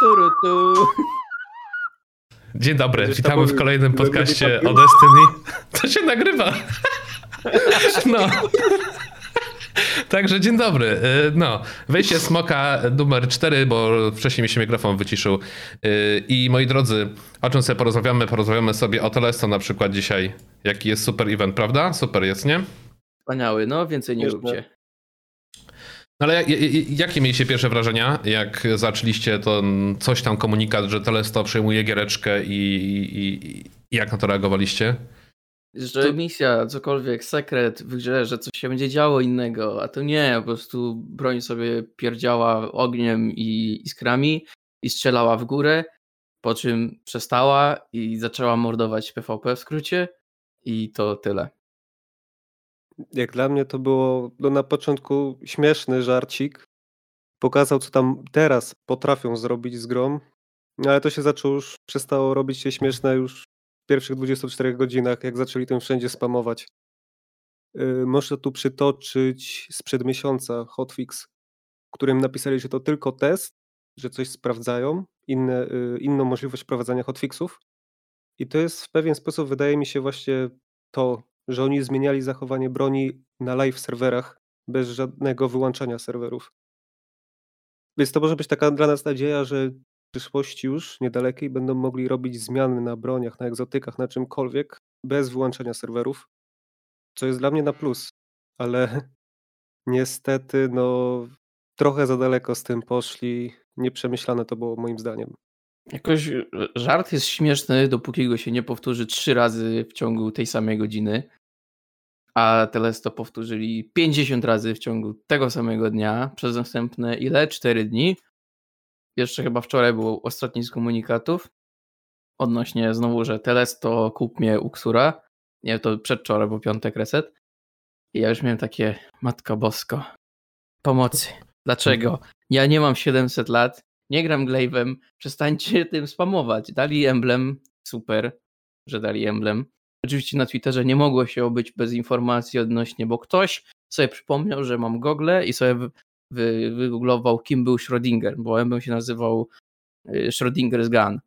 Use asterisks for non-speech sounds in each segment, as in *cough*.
tu, tu, tu. Dzień dobry, Będziesz witamy tam w kolejnym podcaście o Destiny. *laughs* To się nagrywa. No. Także dzień dobry. Y, No, wejście smoka numer 4, bo wcześniej mi się mikrofon wyciszył. Y, I moi drodzy, o czym sobie porozmawiamy? Porozmawiamy sobie o Telesto na przykład dzisiaj. Jaki jest super event, prawda? Super jest, nie? Wspaniały, no więcej nie róbcie. No ale jak- jakie mieliście pierwsze wrażenia, jak zaczęliście to coś tam komunikat, że Telesto przejmuje giereczkę i, i, i jak na to reagowaliście? Że misja, cokolwiek, sekret w grze, że coś się będzie działo innego, a to nie, po prostu broń sobie pierdziała ogniem i iskrami i strzelała w górę, po czym przestała i zaczęła mordować PvP w skrócie i to tyle. Jak dla mnie to było no na początku śmieszny żarcik. Pokazał, co tam teraz potrafią zrobić z grom, no ale to się zaczęło już, przestało robić się śmieszne już w pierwszych 24 godzinach, jak zaczęli tym wszędzie spamować. Yy, można tu przytoczyć sprzed miesiąca hotfix, którym napisali, że to tylko test, że coś sprawdzają, inne, yy, inną możliwość prowadzenia hotfixów. I to jest w pewien sposób, wydaje mi się, właśnie to, że oni zmieniali zachowanie broni na live serwerach bez żadnego wyłączania serwerów. Więc to może być taka dla nas nadzieja, że w przyszłości już niedalekiej będą mogli robić zmiany na broniach, na egzotykach, na czymkolwiek bez wyłączenia serwerów, co jest dla mnie na plus, ale *laughs* niestety no trochę za daleko z tym poszli, nieprzemyślane to było moim zdaniem. Jakoś e, żart jest śmieszny, dopóki go się nie powtórzy trzy razy w ciągu tej samej godziny. A Telesto powtórzyli 50 razy w ciągu tego samego dnia przez następne ile? 4 dni. Jeszcze chyba wczoraj był ostatni z komunikatów odnośnie znowu, że Telesto kup mnie u Ksura. Nie, to przedwczoraj, bo piątek reset. I ja już miałem takie, matka bosko, pomocy. Dlaczego? Ja nie mam 700 lat, nie gram Glaive'em, przestańcie *laughs* tym spamować. Dali emblem, super, że dali emblem. Oczywiście na Twitterze nie mogło się obyć bez informacji odnośnie, bo ktoś sobie przypomniał, że mam gogle i sobie wy, wy, wygooglował, kim był Schrödinger, bo emblem się nazywał y, Schrödinger's Gun.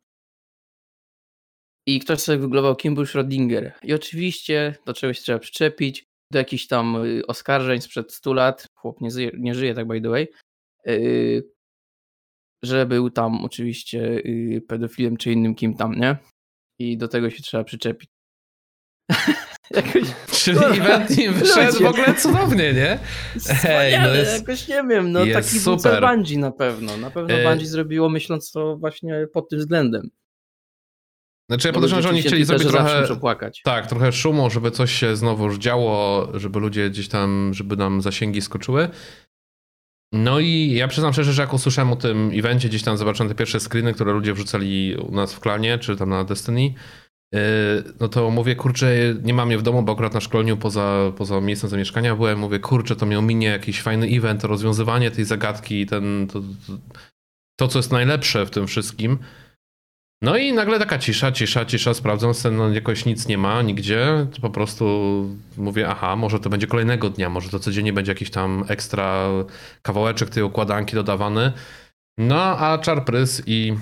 I ktoś sobie wygooglował, kim był Schrödinger. I oczywiście do czegoś trzeba przyczepić, do jakichś tam y, oskarżeń sprzed 100 lat, chłop nie, nie żyje tak by the way, yy, że był tam oczywiście yy, pedofilem czy innym kim tam, nie? I do tego się trzeba przyczepić. *laughs* jakoś Czyli event im wyszedł w Ludzie. ogóle cudownie, nie? wspaniale, no jest- jakoś nie wiem, no jest taki był super. cel Bungie na pewno. Na pewno E- Bungie zrobiło myśląc to właśnie pod tym względem. Znaczy ja Bo podejrzewam, że oni chcieli zrobić trochę... Tak, trochę szumu, żeby coś się znowu już działo, żeby ludzie gdzieś tam, żeby nam zasięgi skoczyły. No i ja przyznam szczerze, że jak usłyszałem o tym evencie, gdzieś tam zobaczyłem te pierwsze screeny, które ludzie wrzucali u nas w klanie, czy tam na Destiny, yy, no to mówię, kurczę, nie mam je w domu, bo akurat na szkoleniu poza, poza miejscem zamieszkania byłem, mówię, kurczę, to miał minie jakiś fajny event, rozwiązywanie tej zagadki, ten, to, to, to, co jest najlepsze w tym wszystkim. No i nagle taka cisza, cisza, cisza, sprawdzam scen, no jakoś nic nie ma nigdzie, to po prostu mówię, aha, może to będzie kolejnego dnia, może to codziennie będzie jakiś tam ekstra kawałeczek tej układanki dodawany. No, a czarprys i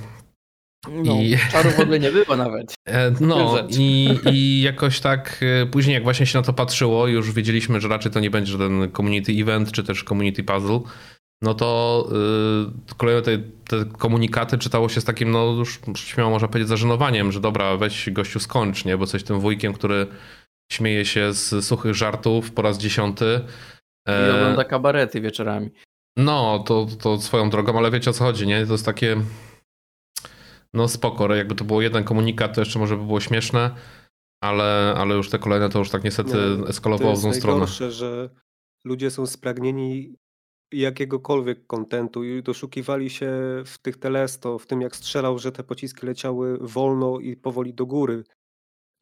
No, I- czaru w ogóle nie było nawet. *laughs* E, No i, i jakoś tak e, później jak właśnie się na to patrzyło, już wiedzieliśmy, że raczej to nie będzie żaden community event, czy też community puzzle, no to y, kolejne te, te komunikaty czytało się z takim, no już śmiało można powiedzieć zażenowaniem, że dobra, weź gościu skończ, nie, bo coś tym wujkiem, który śmieje się z suchych żartów po raz dziesiąty. I E, ogląda kabarety wieczorami. no, to, to swoją drogą, ale wiecie o co chodzi, nie? To jest takie. No spoko, jakby to było jeden komunikat, to jeszcze może by było śmieszne, ale, ale już te kolejne to już tak niestety No, eskalowało To w złą jest stronę. najgorsze, że ludzie są spragnieni jakiegokolwiek kontentu i doszukiwali się w tych telesto, w tym jak strzelał, że te pociski leciały wolno i powoli do góry.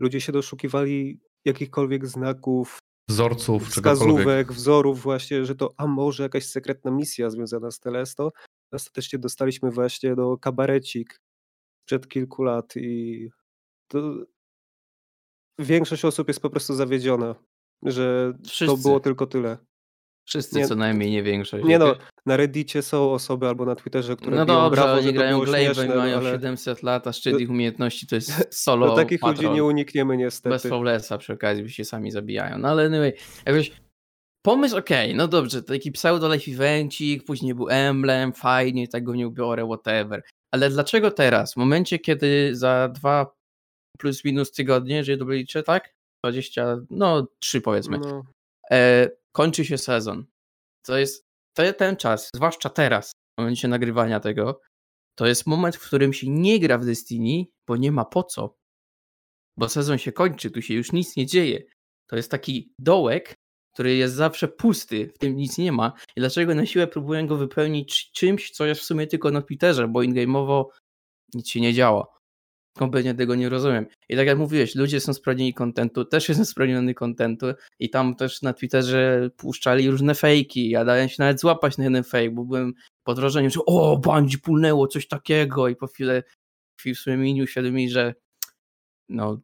Ludzie się doszukiwali jakichkolwiek znaków, Wzorców, wskazówek, wzorów właśnie, że to a może jakaś sekretna misja związana z telesto. Ostatecznie dostaliśmy właśnie do kabarecik przed kilku lat i to większość osób jest po prostu zawiedziona, że to Wszyscy. było tylko tyle. Wszyscy Nie- co najmniej, nie większość. Nie no, na Reddicie są osoby albo na Twitterze, które No dobrze, brawo, to grają Glaive mają ale 700 lat, a szczyt ich umiejętności to jest *laughs* solo do takich ludzi nie unikniemy Bez niestety. faulesa przy okazji, bo się sami zabijają. No ale anyway, jakoś pomysł okej, no dobrze, taki pseudo life evencik, później był emblem, fajnie, tak go nie ubiorę, whatever. Ale dlaczego teraz? W momencie, kiedy za dwa plus minus tygodnie, jeżeli dobrze liczę, tak? 20, no 3 powiedzmy, No, kończy się sezon. To jest te, ten czas, zwłaszcza teraz, w momencie nagrywania tego, to jest moment, w którym się nie gra w Destiny, bo nie ma po co. Bo sezon się kończy, tu się już nic nie dzieje. To jest taki dołek, który jest zawsze pusty, w tym nic nie ma. I dlaczego na siłę próbuję go wypełnić czymś, co jest w sumie tylko na Twitterze, bo in-game'owo nic się nie działa. Kompletnie tego nie rozumiem. I tak jak mówiłeś, ludzie są spragnieni kontentu, też jestem *laughs* spragniony kontentu i tam też na Twitterze puszczali różne fejki. Ja dałem się nawet złapać na jeden fake, bo byłem pod wrażeniem, że o, bandzi pulnęło coś takiego i po chwilę, chwili w sumie mi uświadomili, że no,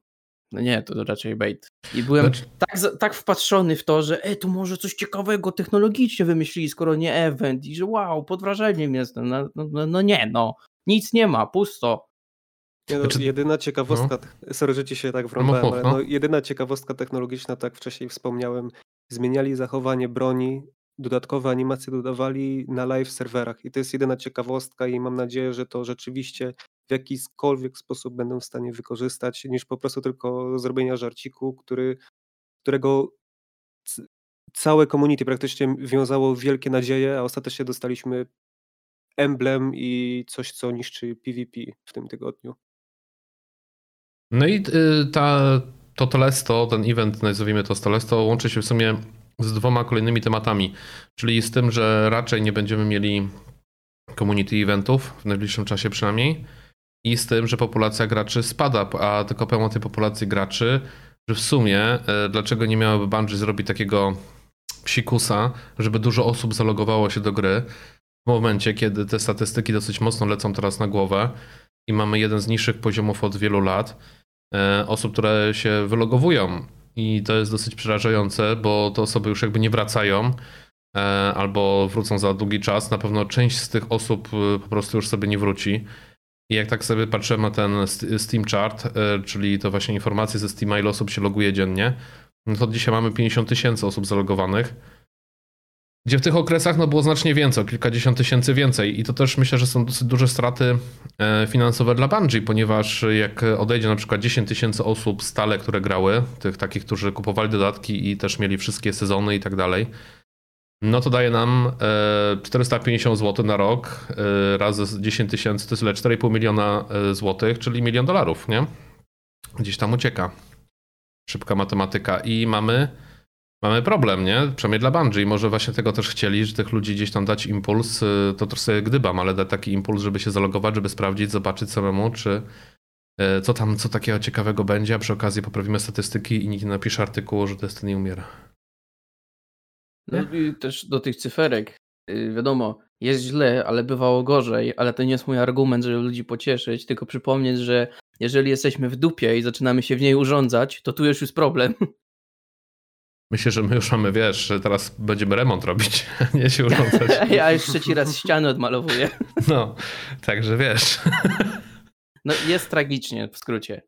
no nie, to raczej bait. I byłem Znaczy, tak, tak wpatrzony w to, że e, tu może coś ciekawego technologicznie wymyślili, skoro nie event i że wow, pod wrażeniem jestem. No, no, no, no nie, no. Nic nie ma, pusto. No, Znaczy- jedyna ciekawostka, sorry, że ci się tak wrąbałem, mów, ale no. no, jedyna ciekawostka technologiczna, tak wcześniej wspomniałem, zmieniali zachowanie broni, dodatkowe animacje dodawali na live serwerach i to jest jedyna ciekawostka i mam nadzieję, że to rzeczywiście w jakikolwiek sposób będą w stanie wykorzystać, niż po prostu tylko zrobienia żarciku, który, którego całe community praktycznie wiązało wielkie nadzieje, a ostatecznie dostaliśmy emblem i coś, co niszczy PvP w tym tygodniu. No i y, ta, to Telesto, ten event, nazwijmy to Telesto, łączy się w sumie z dwoma kolejnymi tematami, czyli z tym, że raczej nie będziemy mieli community eventów, w najbliższym czasie przynajmniej, i z tym, że populacja graczy spada, a tylko pełno tej populacji graczy, że w sumie y, dlaczego nie miałoby Bungie zrobić takiego psikusa, żeby dużo osób zalogowało się do gry w momencie, kiedy te statystyki dosyć mocno lecą teraz na głowę i mamy jeden z niższych poziomów od wielu lat osób, które się wylogowują i to jest dosyć przerażające, bo te osoby już jakby nie wracają e, albo wrócą za długi czas. Na pewno część z tych osób e, po prostu już sobie nie wróci. I jak tak sobie patrzyłem na ten St- Steam Chart, e, czyli to właśnie informacje ze Steama, ile osób się loguje dziennie, no to dzisiaj mamy 50 tysięcy osób zalogowanych. Gdzie w tych okresach no, było znacznie więcej, kilkadziesiąt tysięcy więcej. I to też myślę, że są dosyć duże straty e, finansowe dla Bungie, ponieważ jak odejdzie na przykład 10 tysięcy osób stale, które grały, tych takich, którzy kupowali dodatki i też mieli wszystkie sezony i tak dalej, no to daje nam e, 450 zł na rok e, razy z 10 tysięcy, to jest ile? 4,5 miliona e, złotych, czyli milion dolarów, nie? Gdzieś tam ucieka. Szybka matematyka. I mamy Mamy problem, nie? Przynajmniej dla Bungie. Może właśnie tego też chcieli, że tych ludzi gdzieś tam dać impuls. y, To trochę sobie gdybam, ale dać taki impuls, żeby się zalogować, żeby sprawdzić, zobaczyć samemu, czy y, co tam, co takiego ciekawego będzie, a przy okazji poprawimy statystyki i nikt nie napisze artykułu, że Destiny umiera. No i też do tych cyferek. y, Wiadomo, jest źle, ale bywało gorzej, ale to nie jest mój argument, żeby ludzi pocieszyć, tylko przypomnieć, że jeżeli jesteśmy w dupie i zaczynamy się w niej urządzać, to tu już jest problem. *laughs* Myślę, że my już mamy, wiesz, że teraz będziemy remont robić, *laughs* a nie się urządzać. *laughs* Ja już trzeci raz ściany odmalowuję. *laughs* No, także wiesz. No jest tragicznie, w skrócie.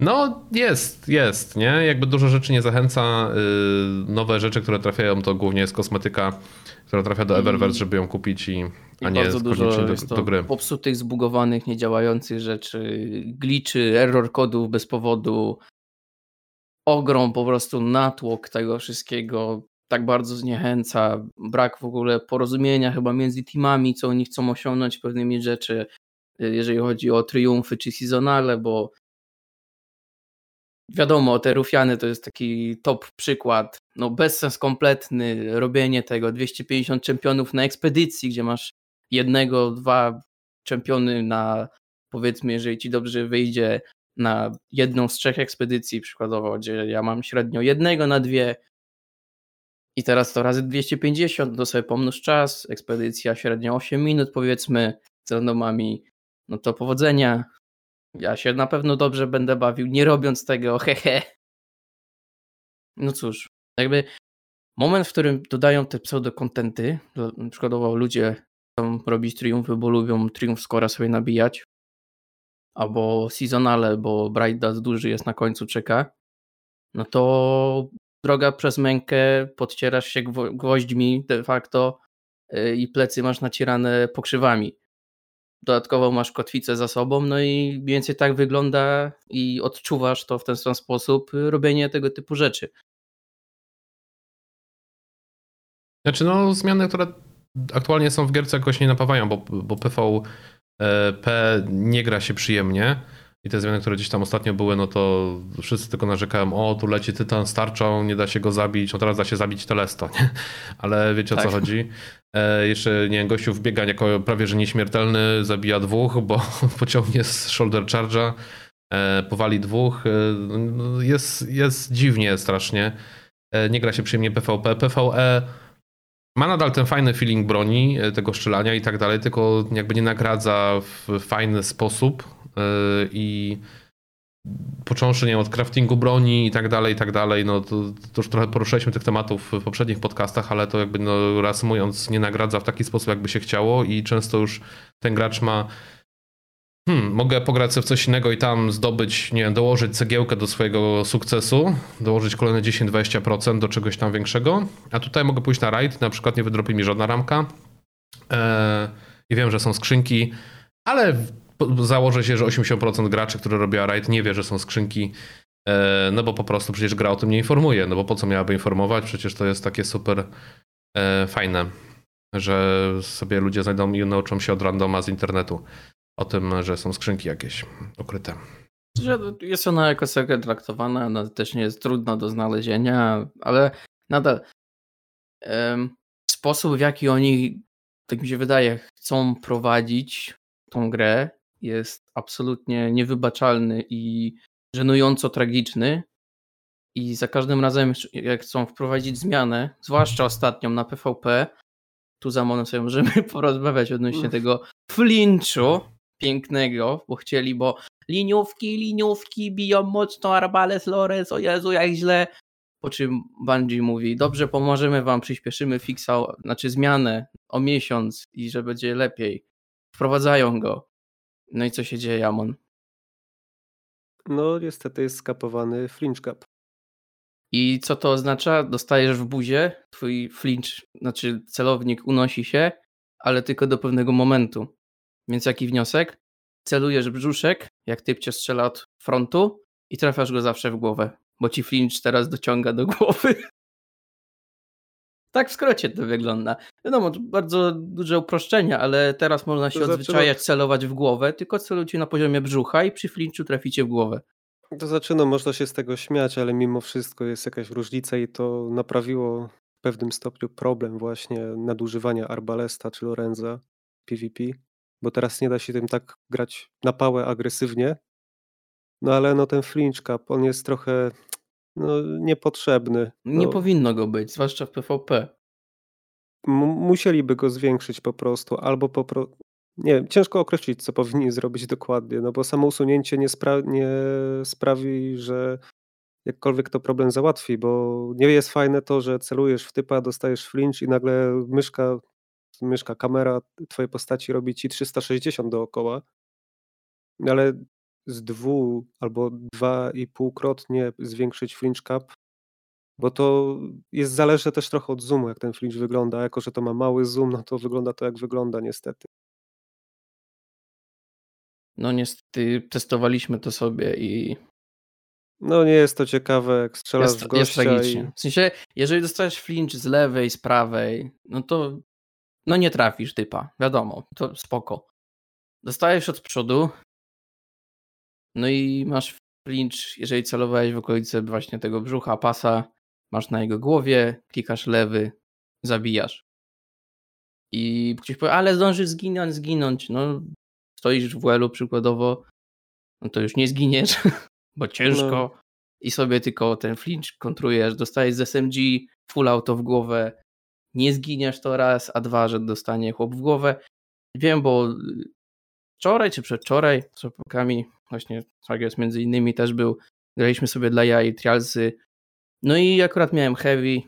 No, jest, jest, nie? Jakby dużo rzeczy nie zachęca. Yy, nowe rzeczy, które trafiają, to głównie jest kosmetyka, która trafia do I- Eververse, żeby ją kupić i, I a nie bardzo dużo koniecznie jest do, to do gry. popsutych, zbugowanych, niedziałających rzeczy, gliczy, error kodów bez powodu, ogrom po prostu natłok tego wszystkiego tak bardzo zniechęca, brak w ogóle porozumienia chyba między teamami, co oni chcą osiągnąć pewnymi rzeczy, y, jeżeli chodzi o triumfy czy sezonale, bo wiadomo, te rufiany to jest taki top przykład, no bezsens kompletny, robienie tego, 250 czempionów na ekspedycji, gdzie masz jednego, dwa czempiony na powiedzmy, jeżeli ci dobrze wyjdzie na jedną z trzech ekspedycji przykładowo, gdzie ja mam średnio jednego na dwie i teraz to razy 250, to sobie pomnóż czas, ekspedycja średnio 8 minut powiedzmy z randomami, no to powodzenia. Ja się na pewno dobrze będę bawił, nie robiąc tego, *laughs* hehe. No cóż, jakby moment, w którym dodają te pseudo-kontenty, przykładowo ludzie chcą robić triumfy, bo lubią triumf skora sobie nabijać, albo seasonale, bo Bright Dust duży jest na końcu, czeka, no to droga przez mękę, podcierasz się gwoźdźmi de facto y, i plecy masz nacierane pokrzywami. Dodatkowo masz kotwicę za sobą, no i mniej więcej tak wygląda i odczuwasz to w ten sam sposób y, robienie tego typu rzeczy. Znaczy no zmiany, które aktualnie są w gierce jakoś nie napawają, bo, bo PvP nie gra się przyjemnie. I te zmiany, które gdzieś tam ostatnio były, no to wszyscy tylko narzekałem, o tu leci tytan starczą, nie da się go zabić, no teraz da się zabić Telesto, nie? *laughs* Ale wiecie tak. o co tak. chodzi. E, jeszcze, nie gościu wbiega jako prawie że nieśmiertelny, zabija dwóch, bo *laughs* pociągnie z shoulder charge'a, e, powali dwóch. E, no, jest, jest dziwnie strasznie. E, nie gra się przyjemnie PvP. PvE ma nadal ten fajny feeling broni, e, tego strzelania i tak dalej, tylko jakby nie nagradza w fajny sposób e, i począwszy nie od craftingu broni i tak dalej, i tak dalej, no to, to, już trochę poruszyliśmy tych tematów w poprzednich podcastach, ale to jakby no reasumując nie nagradza w taki sposób jakby się chciało i często już ten gracz ma hmm, mogę pograć sobie w coś innego i tam zdobyć, nie wiem, dołożyć cegiełkę do swojego sukcesu, dołożyć kolejne 10-20% do czegoś tam większego, a tutaj mogę pójść na raid, na przykład nie wydropi mi żadna ramka. Eee, i wiem, że są skrzynki, ale założę się, że 80% graczy, które robią raid nie wie, że są skrzynki, eee, no bo po prostu przecież gra o tym nie informuje, no bo po co miałaby informować, przecież to jest takie super eee, fajne, że sobie ludzie znajdą i nauczą się od randoma z internetu o tym, że są skrzynki jakieś ukryte. Że jest ona jako sekret traktowana, ona też nie jest trudna do znalezienia, ale nadal um, sposób, w jaki oni, tak mi się wydaje, chcą prowadzić tą grę, jest absolutnie niewybaczalny i żenująco tragiczny. I za każdym razem, jak chcą wprowadzić zmianę, zwłaszcza ostatnią na PvP, tu za mną sobie możemy *laughs* porozmawiać odnośnie tego flinchu, pięknego, bo chcieli, bo liniówki, liniówki biją mocno, Arbales, Lores, o Jezu, jak źle. Po czym Bungie mówi, dobrze, pomożemy wam, przyspieszymy fixa, znaczy zmianę o miesiąc i że będzie lepiej. Wprowadzają go. No i co się dzieje, Amon? No niestety jest skapowany flinch cap. I co to oznacza? Dostajesz w buzie, twój flinch, znaczy celownik unosi się, ale tylko do pewnego momentu. Więc jaki wniosek? Celujesz brzuszek, jak typ cię strzela od frontu i trafiasz go zawsze w głowę, bo ci flinch teraz dociąga do *laughs* głowy. Tak w skrócie to wygląda. Wiadomo, bardzo duże uproszczenia, ale teraz można się to odzwyczajać, celować w głowę, tylko celujcie na poziomie brzucha i przy flinchu traficie w głowę. To znaczy, no można się z tego śmiać, ale mimo wszystko jest jakaś różnica i to naprawiło w pewnym stopniu problem właśnie nadużywania Arbalesta czy Lorenza PvP bo teraz nie da się tym tak grać na pałę agresywnie. No ale no ten flinch cap, on jest trochę no, niepotrzebny. No. Nie powinno go być, zwłaszcza w PvP. musieliby go zwiększyć po prostu, albo po prostu. Nie wiem, ciężko określić, co powinni *laughs* zrobić dokładnie, no bo samo usunięcie nie, spra nie sprawi, że jakkolwiek to problem załatwi, bo nie jest fajne to, że celujesz w typa, dostajesz flinch i nagle myszka myszka, kamera twojej postaci robi ci 360 dookoła, ale z dwu albo dwa i półkrotnie zwiększyć flinch cap, bo to jest zależy też trochę od zoomu, jak ten flinch wygląda. Jako, że to ma mały zoom, no to wygląda to jak wygląda niestety. No niestety testowaliśmy to sobie i no nie jest to ciekawe, jak strzelasz jest, w gościa jest tragicznie. I... W sensie, jeżeli dostajesz flinch z lewej, z prawej, no to no nie trafisz typa, wiadomo, to spoko. Dostajesz od przodu, no i masz flinch, jeżeli celowałeś w okolicy właśnie tego brzucha, pasa, masz na jego głowie, klikasz lewy, zabijasz. I ktoś powie, ale zdążysz zginąć, zginąć. No, stoisz w WL-u przykładowo, no to już nie zginiesz, *laughs* bo ciężko. No. I sobie tylko ten flinch kontrujesz, dostajesz z SMG, full auto w głowę, nie zginiesz to raz, a dwa, że dostanie chłop w głowę. Wiem, bo wczoraj czy przedwczoraj z chłopakami, właśnie jest między innymi też był, graliśmy sobie dla jaj trialsy, no i akurat miałem heavy,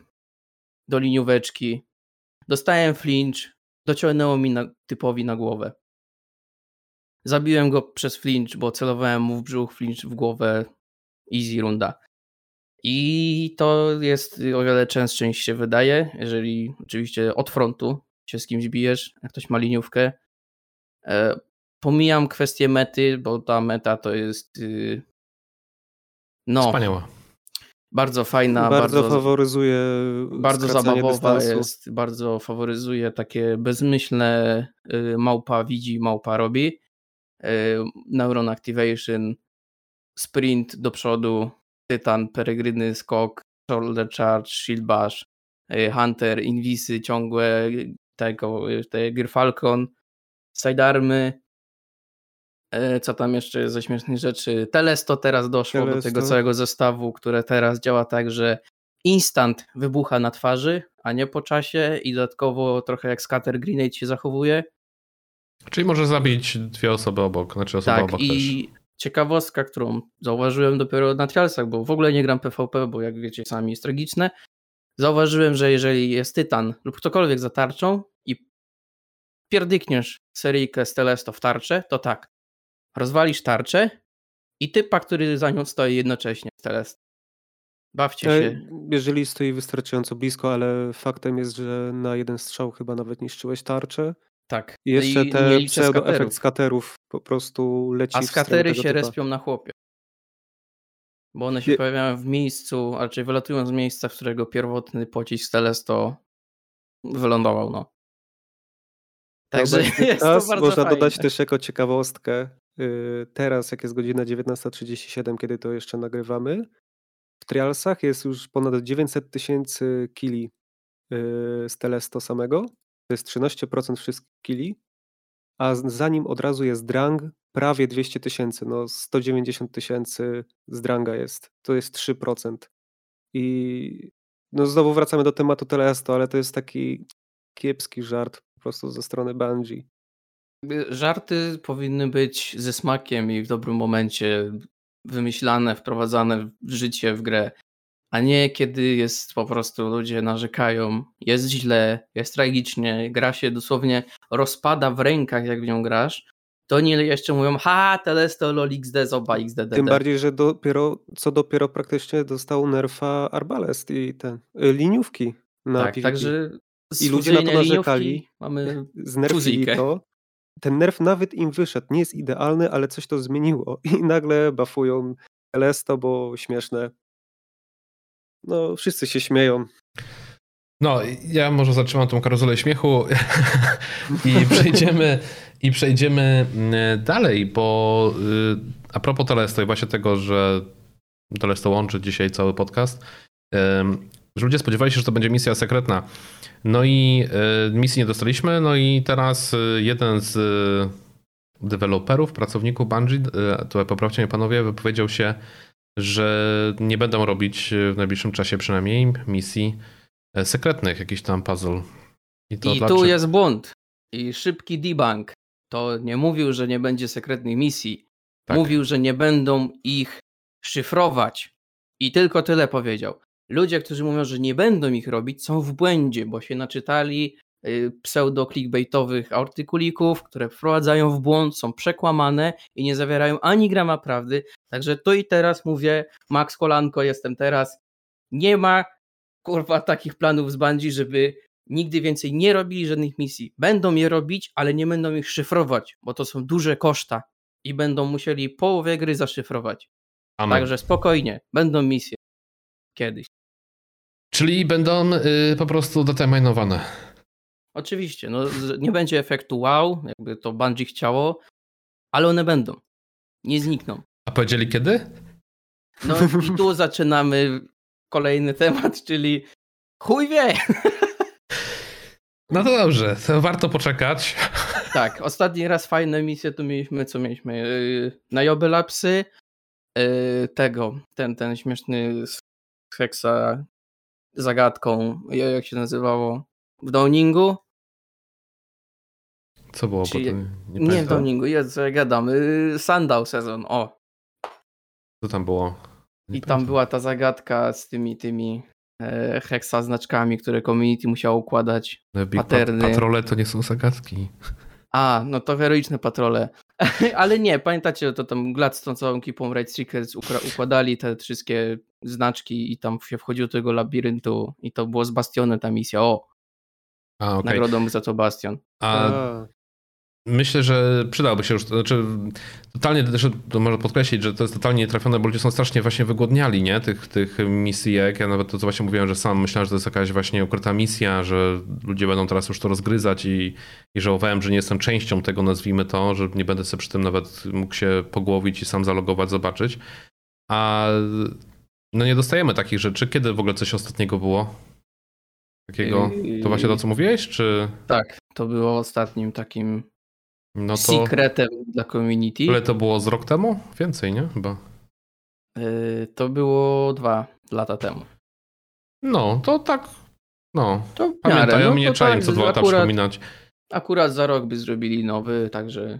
do linióweczki. Dostałem flinch, dociągnęło mi na, typowi na głowę. Zabiłem go przez flinch, bo celowałem mu w brzuch, flinch w głowę. Easy runda. I to jest o wiele częstsze niż się wydaje, jeżeli oczywiście od frontu się z kimś bijesz, jak ktoś ma liniówkę. E, pomijam kwestię mety, bo ta meta to jest y, no, Wspaniała. bardzo fajna, Bardzo, bardzo, faworyzuje bardzo zabawowa dystansu. jest, bardzo faworyzuje takie bezmyślne y, małpa widzi, małpa robi. Y, Neuron Activation, sprint do przodu, tytan, peregryny, skok, shoulder charge, shield bash, y, hunter, inwisy ciągłe, tego, y, te Gyrfalcon, sidearmy, y, co tam jeszcze jest ze śmiesznych rzeczy, Telesto teraz doszło do tego Telesto. całego zestawu, które teraz działa tak, że instant wybucha na twarzy, a nie po czasie i dodatkowo trochę jak scatter grenade się zachowuje. Czyli może zabić dwie osoby obok, znaczy osoba Tak, obok i też. Ciekawostka, którą zauważyłem dopiero na trialsach, bo w ogóle nie gram PvP, bo jak wiecie, sami jest tragiczne. Zauważyłem, że jeżeli jest tytan lub ktokolwiek za tarczą i pierdykniesz seryjkę z Telesto w tarczę, to tak, rozwalisz tarczę i typa, który za nią stoi jednocześnie z Telesto. Bawcie E, się. Jeżeli stoi wystarczająco blisko, ale faktem jest, że na jeden strzał chyba nawet niszczyłeś tarczę. Tak. I jeszcze I te pseudo efekt skaterów. po prostu leci A skatery się typa. respią na chłopie. Bo one się Nie- pojawiają w miejscu, a raczej wylatują z miejsca, w którego pierwotny pocisk Telesto wylądował, no. Także jest to bardzo można fajne. dodać też jako ciekawostkę. y, Teraz, jak jest godzina 19.37, kiedy to jeszcze nagrywamy, w trialsach jest już ponad 900 tysięcy kili y, z Telesto samego. To jest 13% wszystkich kili. A z- za nim od razu jest drang prawie 200 tysięcy. No 190 tysięcy z dranga jest. To jest 3%. I no znowu wracamy do tematu Telesto, ale to jest taki kiepski żart po prostu ze strony Bungie. Żarty powinny być ze smakiem i w dobrym momencie wymyślane, wprowadzane w życie, w grę, a nie kiedy jest po prostu ludzie narzekają, jest źle, jest tragicznie, gra się dosłownie rozpada w rękach, jak w nią grasz, to oni jeszcze mówią, ha, Telesto, lol, XD, zoba, XD, Tym bardziej, że dopiero, co dopiero praktycznie dostał nerfa Arbalest i ten, y, liniówki na Tak, PvP. także I ludzie na to narzekali. mamy *laughs* Znerfili to. Ten nerf nawet im wyszedł. Nie jest idealny, ale coś to zmieniło. *laughs* I nagle bafują Telesto, bo śmieszne. No, wszyscy się śmieją. No, ja może zatrzymam tą karuzelę śmiechu *laughs* i przejdziemy, i przejdziemy mm, dalej, bo y, a propos Telesto i właśnie tego, że Telesto łączy dzisiaj cały podcast, że ludzie spodziewali się, że to będzie misja sekretna. No i y, misji nie dostaliśmy, no i teraz y, jeden z deweloperów, pracowników Bungie, to poprawcie mnie panowie, wypowiedział się, że nie będą robić y, w najbliższym czasie przynajmniej misji e, sekretnych, jakiś tam puzzle. I, I tu jest błąd. I szybki debunk. To nie mówił, że nie będzie sekretnej misji. Tak. Mówił, że nie będą ich szyfrować. I tylko tyle powiedział. Ludzie, którzy mówią, że nie będą ich robić, są w błędzie, bo się naczytali pseudo-clickbaitowych artykulików, które wprowadzają w błąd, są przekłamane i nie zawierają ani grama prawdy. Także tu i teraz mówię, Max Kolanko, jestem teraz. Nie ma kurwa takich planów z Bungie, żeby nigdy więcej nie robili żadnych misji. Będą je robić, ale nie będą ich szyfrować, bo to są duże koszta i będą musieli połowę gry zaszyfrować. Amen. Także spokojnie, będą misje. Kiedyś. Czyli będą y, po prostu determinowane. Oczywiście, no, nie będzie efektu wow, jakby to Bungie chciało, ale one będą. Nie znikną. A powiedzieli kiedy? No i tu zaczynamy kolejny temat, czyli chuj wie. No to dobrze, to warto poczekać. Tak, ostatni raz fajne misje tu mieliśmy, co mieliśmy? Yy, na Joby Lapsy, yy, tego, ten, ten śmieszny z Hexa zagadką, ja- jak się nazywało? W Downingu? Co było Czyli- potem? Nie, w pamiętam. Downingu, jest, ja gadam. Sandał sezon, o. Co tam było? Nie I tam pamiętam. była ta zagadka z tymi, tymi e, hexa znaczkami, które community musiało układać. No, Paterny. Patrole to nie są zagadki. A, no to heroiczne patrole. *laughs* Ale nie, pamiętacie, to tam Gladstone całą ekipą Red ukra- układali te wszystkie znaczki i tam się wchodziło do tego labiryntu i to było z Bastionem ta misja. O, A, okej. nagrodą za to Bastion. A A, myślę, że przydałoby się już, to znaczy totalnie też to może podkreślić, że to jest totalnie nietrafione, bo ludzie są strasznie właśnie wygłodniali, nie, tych, tych misjek. Ja nawet to co właśnie mówiłem, że sam myślałem, że to jest jakaś właśnie ukryta misja, że ludzie będą teraz już to rozgryzać i, i żałowałem, że nie jestem częścią tego, nazwijmy to, że nie będę sobie przy tym nawet mógł się pogłowić i sam zalogować, zobaczyć. A no nie dostajemy takich rzeczy. Kiedy w ogóle coś ostatniego było? Takiego, to właśnie to co mówiłeś, czy Tak, to było ostatnim takim no to... secretem dla community. Ile to było z rok temu? Więcej, nie? Chyba. Y, To było dwa lata temu. No, to tak. No. To miarę, no mnie, tak, co dwa lata akurat, przypominać. akurat za rok by zrobili nowy, także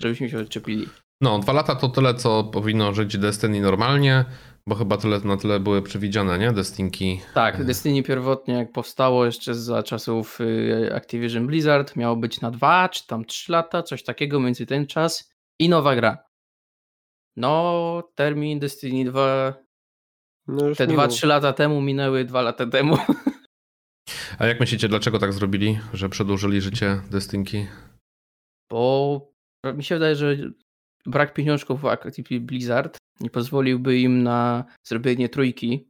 żebyśmy się odczepili. No, dwa lata to tyle, co powinno żyć Destiny normalnie, bo chyba tyle na tyle były przewidziane, nie? Destinki. Tak, Destiny pierwotnie jak powstało jeszcze za czasów y, Activision Blizzard miało być na dwa czy tam trzy lata, coś takiego między ten czas i nowa gra. No, termin Destiny 2 no już te minął. 2-3 lata temu minęły dwa lata temu. *laughs* A jak myślicie, dlaczego tak zrobili, że przedłużyli życie Destinki? Bo mi się wydaje, że brak pieniążków w Activision Blizzard nie pozwoliłby im na zrobienie trójki.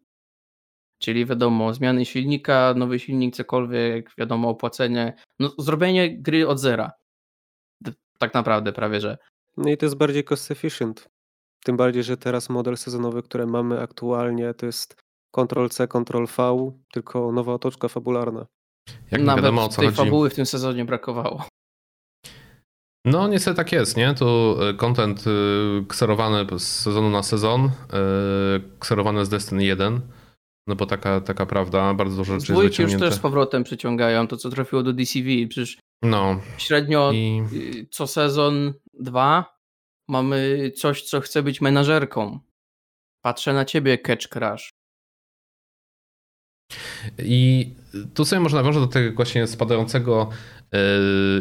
Czyli wiadomo, zmiany silnika, nowy silnik, cokolwiek, wiadomo, opłacenie. No, zrobienie gry od zera. Tak naprawdę, prawie że. No i to jest bardziej cost efficient. Tym bardziej, że teraz model sezonowy, który mamy aktualnie, to jest Ctrl-C, Ctrl-V, tylko nowa otoczka fabularna. Jak Nawet wiadomo o co tej chodzi. fabuły w tym sezonie brakowało. No niestety tak jest, nie? Tu y, content y, kserowany z sezonu na sezon, y, kserowany z Destiny 1. No bo taka, taka prawda, bardzo dużo rzeczy jest Dwójki już wyciągnięte. też z powrotem przyciągają to, co trafiło do DCV. Przecież No średnio i y, co sezon dwa mamy coś, co chce być menażerką. Patrzę na ciebie, Catch Crash. I tu sobie można nawiązać do tego właśnie spadającego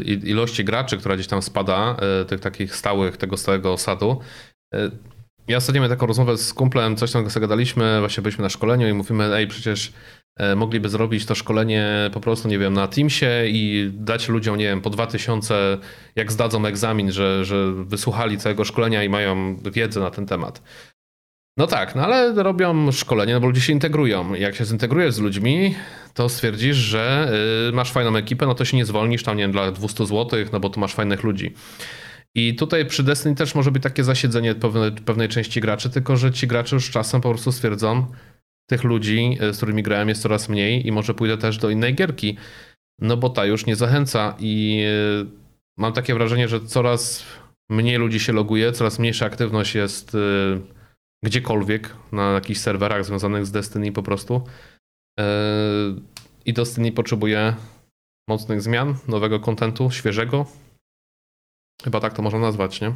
i- ilości graczy, która gdzieś tam spada, yy, tych takich stałych, tego stałego osadu. Yy, Ja ostatnio miałem taką rozmowę z kumplem, coś tam sobie gadaliśmy, właśnie byliśmy na szkoleniu i mówimy, ej przecież e, mogliby zrobić to szkolenie po prostu, nie wiem, na Teamsie i dać ludziom, nie wiem, po 2000, jak zdadzą egzamin, że, że wysłuchali całego szkolenia i mają wiedzę na ten temat. No tak, no ale robią szkolenie, no bo ludzie się integrują. Jak się zintegrujesz z ludźmi, to stwierdzisz, że y, masz fajną ekipę, no to się nie zwolnisz tam, nie wiem, dla 200 zł, no bo tu masz fajnych ludzi. I tutaj przy Destiny też może być takie zasiedzenie pewnej, części graczy, tylko że ci gracze już czasem po prostu stwierdzą, tych ludzi, y, z którymi grałem jest coraz mniej i może pójdę też do innej gierki, no bo ta już nie zachęca i y, mam takie wrażenie, że coraz mniej ludzi się loguje, coraz mniejsza aktywność jest gdziekolwiek na jakichś serwerach związanych z Destiny po prostu. Yy, I Destiny potrzebuje mocnych zmian, nowego kontentu, świeżego. Chyba tak to można nazwać, nie?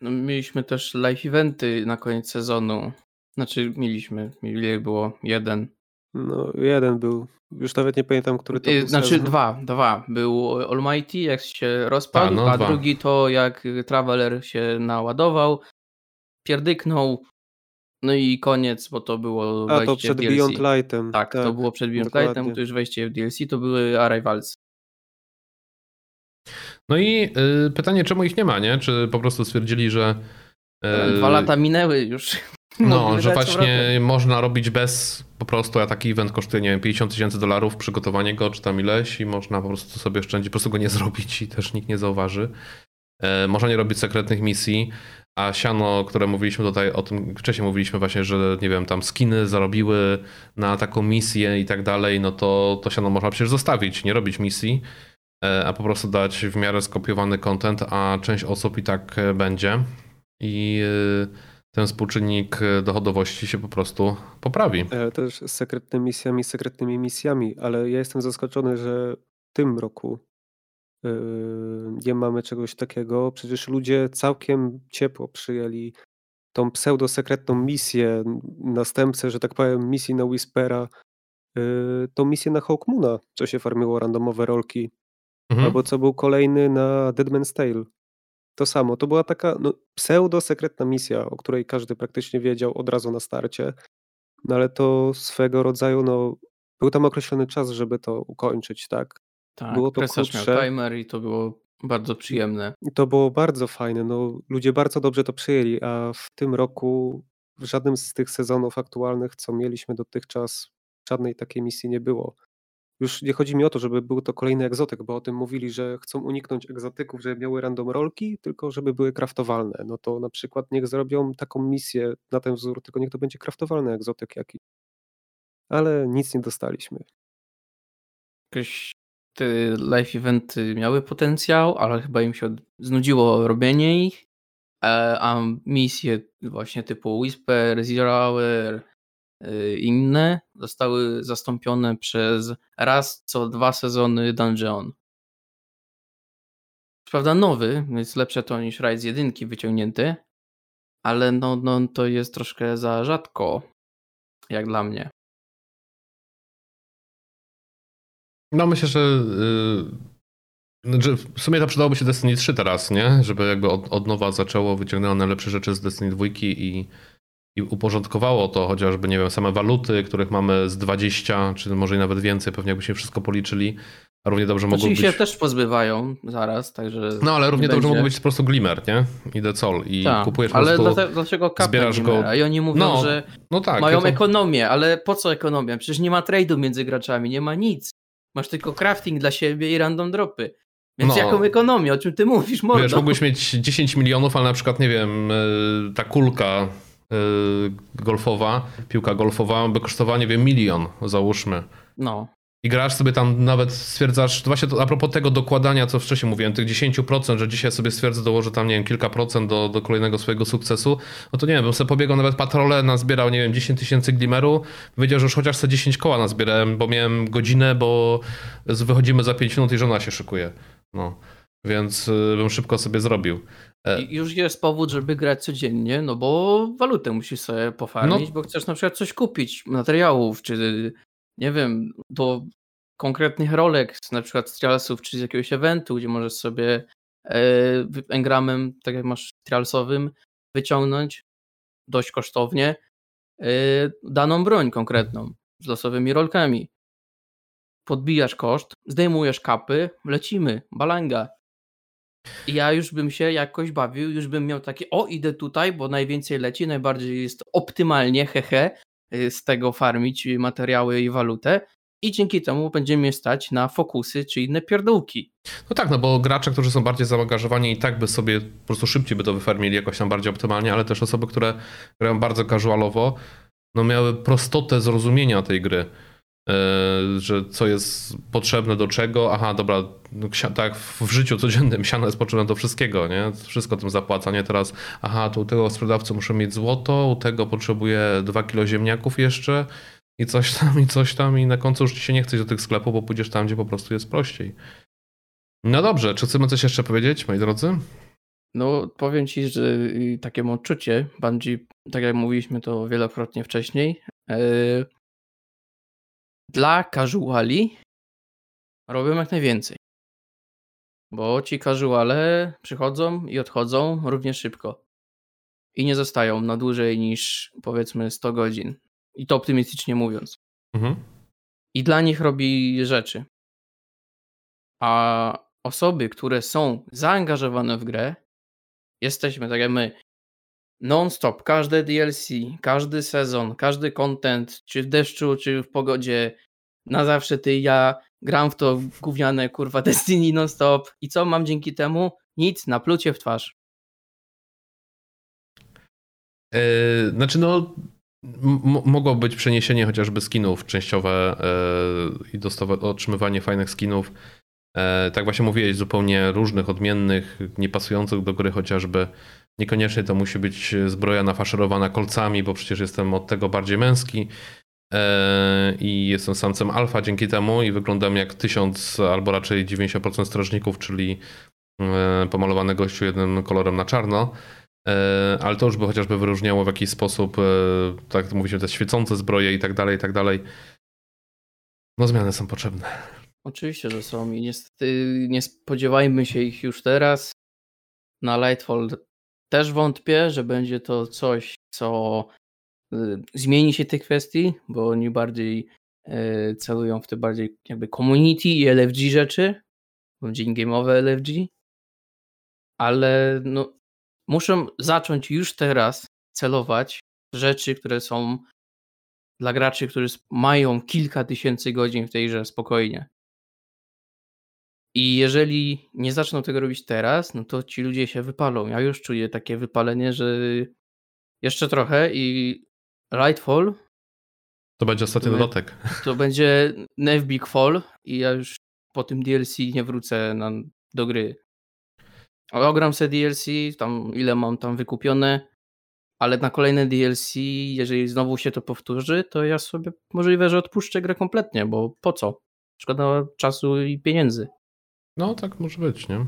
No, mieliśmy też live eventy na koniec sezonu. Znaczy mieliśmy, ile było? Jeden. No, jeden był. Już nawet nie pamiętam, który to Y, był Znaczy sezon. dwa, dwa. Był Almighty, jak się rozpadł, A, no a dwa. drugi to jak Traveler się naładował, pierdyknął, no i koniec, bo to było A, to wejście przed w DLC. Beyond Lightem. Tak, to było przed Beyond dokładnie. Lightem, to już wejście w DLC, to były Arrivals. No i y, pytanie, czemu ich nie ma, nie? Czy po prostu stwierdzili, że. y, Dwa lata minęły już. *laughs* No, że właśnie powrotem. można robić bez po prostu, a taki event kosztuje, nie wiem, 50 tysięcy dolarów, przygotowanie go, czy tam ileś i można po prostu sobie oszczędzić, po prostu go nie *laughs* zrobić i też nikt nie zauważy. E, można nie robić sekretnych misji, a siano, które mówiliśmy tutaj o tym, wcześniej mówiliśmy właśnie, że nie wiem, tam skiny zarobiły na taką misję i tak dalej, no to to siano można przecież zostawić, nie robić misji, e, a po prostu dać w miarę skopiowany content, a część osób i tak e, będzie i e, ten współczynnik dochodowości się po prostu poprawi. Też z sekretnymi misjami, sekretnymi misjami, ale ja jestem zaskoczony, że w tym roku nie mamy czegoś takiego. Przecież ludzie całkiem ciepło przyjęli tą pseudosekretną misję, następcę, że tak powiem, misji na Whispera yy, tą misję na Hawkmoona, co się farmiło randomowe rolki, Mhm. albo co był kolejny na Deadman's Tale. To samo, to była taka no, pseudo-sekretna misja, o której każdy praktycznie wiedział od razu na starcie, no ale to swego rodzaju, no, był tam określony czas, żeby to ukończyć, tak? Tak, Było to presarz miał timer i to było bardzo przyjemne. To było bardzo fajne, no, ludzie bardzo dobrze to przyjęli, a w tym roku w żadnym z tych sezonów aktualnych, co mieliśmy dotychczas, żadnej takiej misji nie było. Już nie chodzi mi o to, żeby był to kolejny egzotyk, bo o tym mówili, że chcą uniknąć egzotyków, żeby miały random rolki, tylko żeby były kraftowalne. No to na przykład niech zrobią taką misję na ten wzór, tylko niech to będzie kraftowalny egzotyk jakiś. Ale nic nie dostaliśmy. Jakieś te live eventy miały potencjał, ale chyba im się znudziło robienie ich, e, a misje właśnie typu Whisper, Zero Hour, y, inne zostały zastąpione przez raz co dwa sezony Dungeon. Prawda nowy, jest lepsze to niż Rise z jedynki wyciągnięty, ale no, no to jest troszkę za rzadko, jak dla mnie. No myślę, że yy, znaczy w sumie to przydałoby się Destiny 3 teraz, nie? Żeby jakby od, od nowa zaczęło, wyciągnęło najlepsze rzeczy z Destiny 2 i, i uporządkowało to chociażby, nie wiem, same waluty, których mamy z 20, czy może i nawet więcej, pewnie jakby się wszystko policzyli, a równie dobrze mogło Znaczy być... się też pozbywają zaraz, także... No ale równie nie dobrze mógł być po prostu Glimmer, nie? I Soul i Tak, kupujesz po ale prostu... dlate- dlaczego zbierasz go-? I oni mówią, No, że No tak. mają to- ekonomię, ale po co ekonomia? Przecież nie ma trade'u między graczami, nie ma nic. Masz tylko crafting dla siebie i random dropy. Więc No. jaką ekonomię? O czym ty mówisz, mordo? Wiesz, mógłbyś mieć 10 milionów, ale na przykład, nie wiem, y, ta kulka y, golfowa, piłka golfowa by kosztowała, nie wiem, milion, załóżmy. No, I grasz sobie tam, nawet stwierdzasz, właśnie to, a propos tego dokładania, co wcześniej mówiłem, tych 10%, że dzisiaj sobie stwierdzę, dołożę tam, nie wiem, kilka procent do, do kolejnego swojego sukcesu, no to nie wiem, bym sobie pobiegał nawet patrole, nazbierał, nie wiem, 10 tysięcy glimeru, wiedział, że już chociaż sobie 10 koła nazbierałem, bo miałem godzinę, bo wychodzimy za 5 minut i żona się szykuje. No, więc y, bym szybko sobie zrobił. E, I już jest powód, żeby grać codziennie, no bo walutę musisz sobie pofarmić, No. bo chcesz na przykład coś kupić, materiałów, czy nie wiem, do konkretnych rolek, na przykład z trialsów, czy z jakiegoś eventu, gdzie możesz sobie e, engramem, tak jak masz trialsowym, wyciągnąć dość kosztownie e, daną broń konkretną, z losowymi rolkami. Podbijasz koszt, zdejmujesz kapy, lecimy, balanga. I ja już bym się jakoś bawił, już bym miał takie, o idę tutaj, bo najwięcej leci, najbardziej jest optymalnie, hehe, z tego farmić materiały i walutę i dzięki temu będzie mnie stać na fokusy czy inne pierdółki. No tak, no bo gracze, którzy są bardziej zaangażowani i tak by sobie po prostu szybciej by to wyfarmili jakoś tam bardziej optymalnie, ale też osoby, które grają bardzo casualowo, no miały prostotę zrozumienia tej gry. Yy, że co jest potrzebne do czego, aha, dobra, no, tak w życiu codziennym siano jest potrzebne do wszystkiego, nie? Wszystko tym zapłaca, nie? Teraz, aha, to u tego sprzedawcy muszę mieć złoto, u tego potrzebuję dwa kilo ziemniaków jeszcze i coś tam, i coś tam i na końcu już ci się nie chce iść do tych sklepów, bo pójdziesz tam, gdzie po prostu jest prościej. No dobrze, czy chcemy coś jeszcze powiedzieć, moi drodzy? No powiem ci, że y, takie mam odczucie, Bungie, tak jak mówiliśmy to wielokrotnie wcześniej, yy, dla casuali robią jak najwięcej. Bo ci casuale przychodzą i odchodzą równie szybko. I nie zostają na dłużej niż powiedzmy 100 godzin. I to optymistycznie mówiąc. Mhm. I dla nich robi rzeczy. A osoby, które są zaangażowane w grę, jesteśmy tak jak my, non-stop, każde DLC, każdy sezon, każdy content, czy w deszczu, czy w pogodzie, na zawsze ty ja gram w to gówniane kurwa *laughs* Destiny non-stop i co mam dzięki temu? Nic, na plucie w twarz. Yy, znaczy, no, m- mogło być przeniesienie chociażby skinów częściowe yy, i dostawa- otrzymywanie fajnych skinów. Yy, tak właśnie mówiłeś, zupełnie różnych, odmiennych, niepasujących do gry chociażby. Niekoniecznie to musi być zbroja nafaszerowana kolcami, bo przecież jestem od tego bardziej męski. Yy, I jestem samcem alfa dzięki temu i wyglądam jak tysiąc albo raczej 90% strażników, czyli yy, pomalowany gościu jednym kolorem na czarno. E, ale to już by chociażby wyróżniało w jakiś sposób, e, tak mówiliśmy, te świecące zbroje i tak dalej, i tak dalej. No zmiany są potrzebne. Oczywiście, że są i niestety nie spodziewajmy się ich już teraz. Na Lightfall też wątpię, że będzie to coś, co y, zmieni się tych kwestii, bo oni bardziej y, celują w te bardziej jakby community i LFG rzeczy, bardziej game'owe LFG, ale no, muszą zacząć już teraz celować rzeczy, które są dla graczy, którzy mają kilka tysięcy godzin w tej grze spokojnie. I jeżeli nie zaczną tego robić teraz, no to ci ludzie się wypalą. Ja już czuję takie wypalenie, że jeszcze trochę i Lightfall To będzie ostatni My- dodatek. to będzie Nev Big Fall i ja już po tym DLC nie wrócę na, do gry. Ogram sobie DLC, tam ile mam tam wykupione, ale na kolejne DLC, jeżeli znowu się to powtórzy, to ja sobie możliwe, że odpuszczę grę kompletnie, bo po co? Szkoda czasu i pieniędzy. No, tak może być, nie?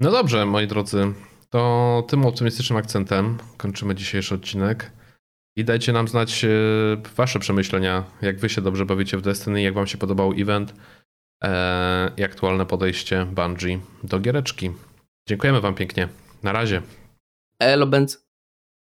No dobrze, moi drodzy. To tym optymistycznym akcentem kończymy dzisiejszy odcinek. I dajcie nam znać e, wasze przemyślenia, jak wy się dobrze bawicie w Destiny, jak wam się podobał event e, i aktualne podejście Bungie do giereczki. Dziękujemy wam pięknie. Na razie. Elo, Benz.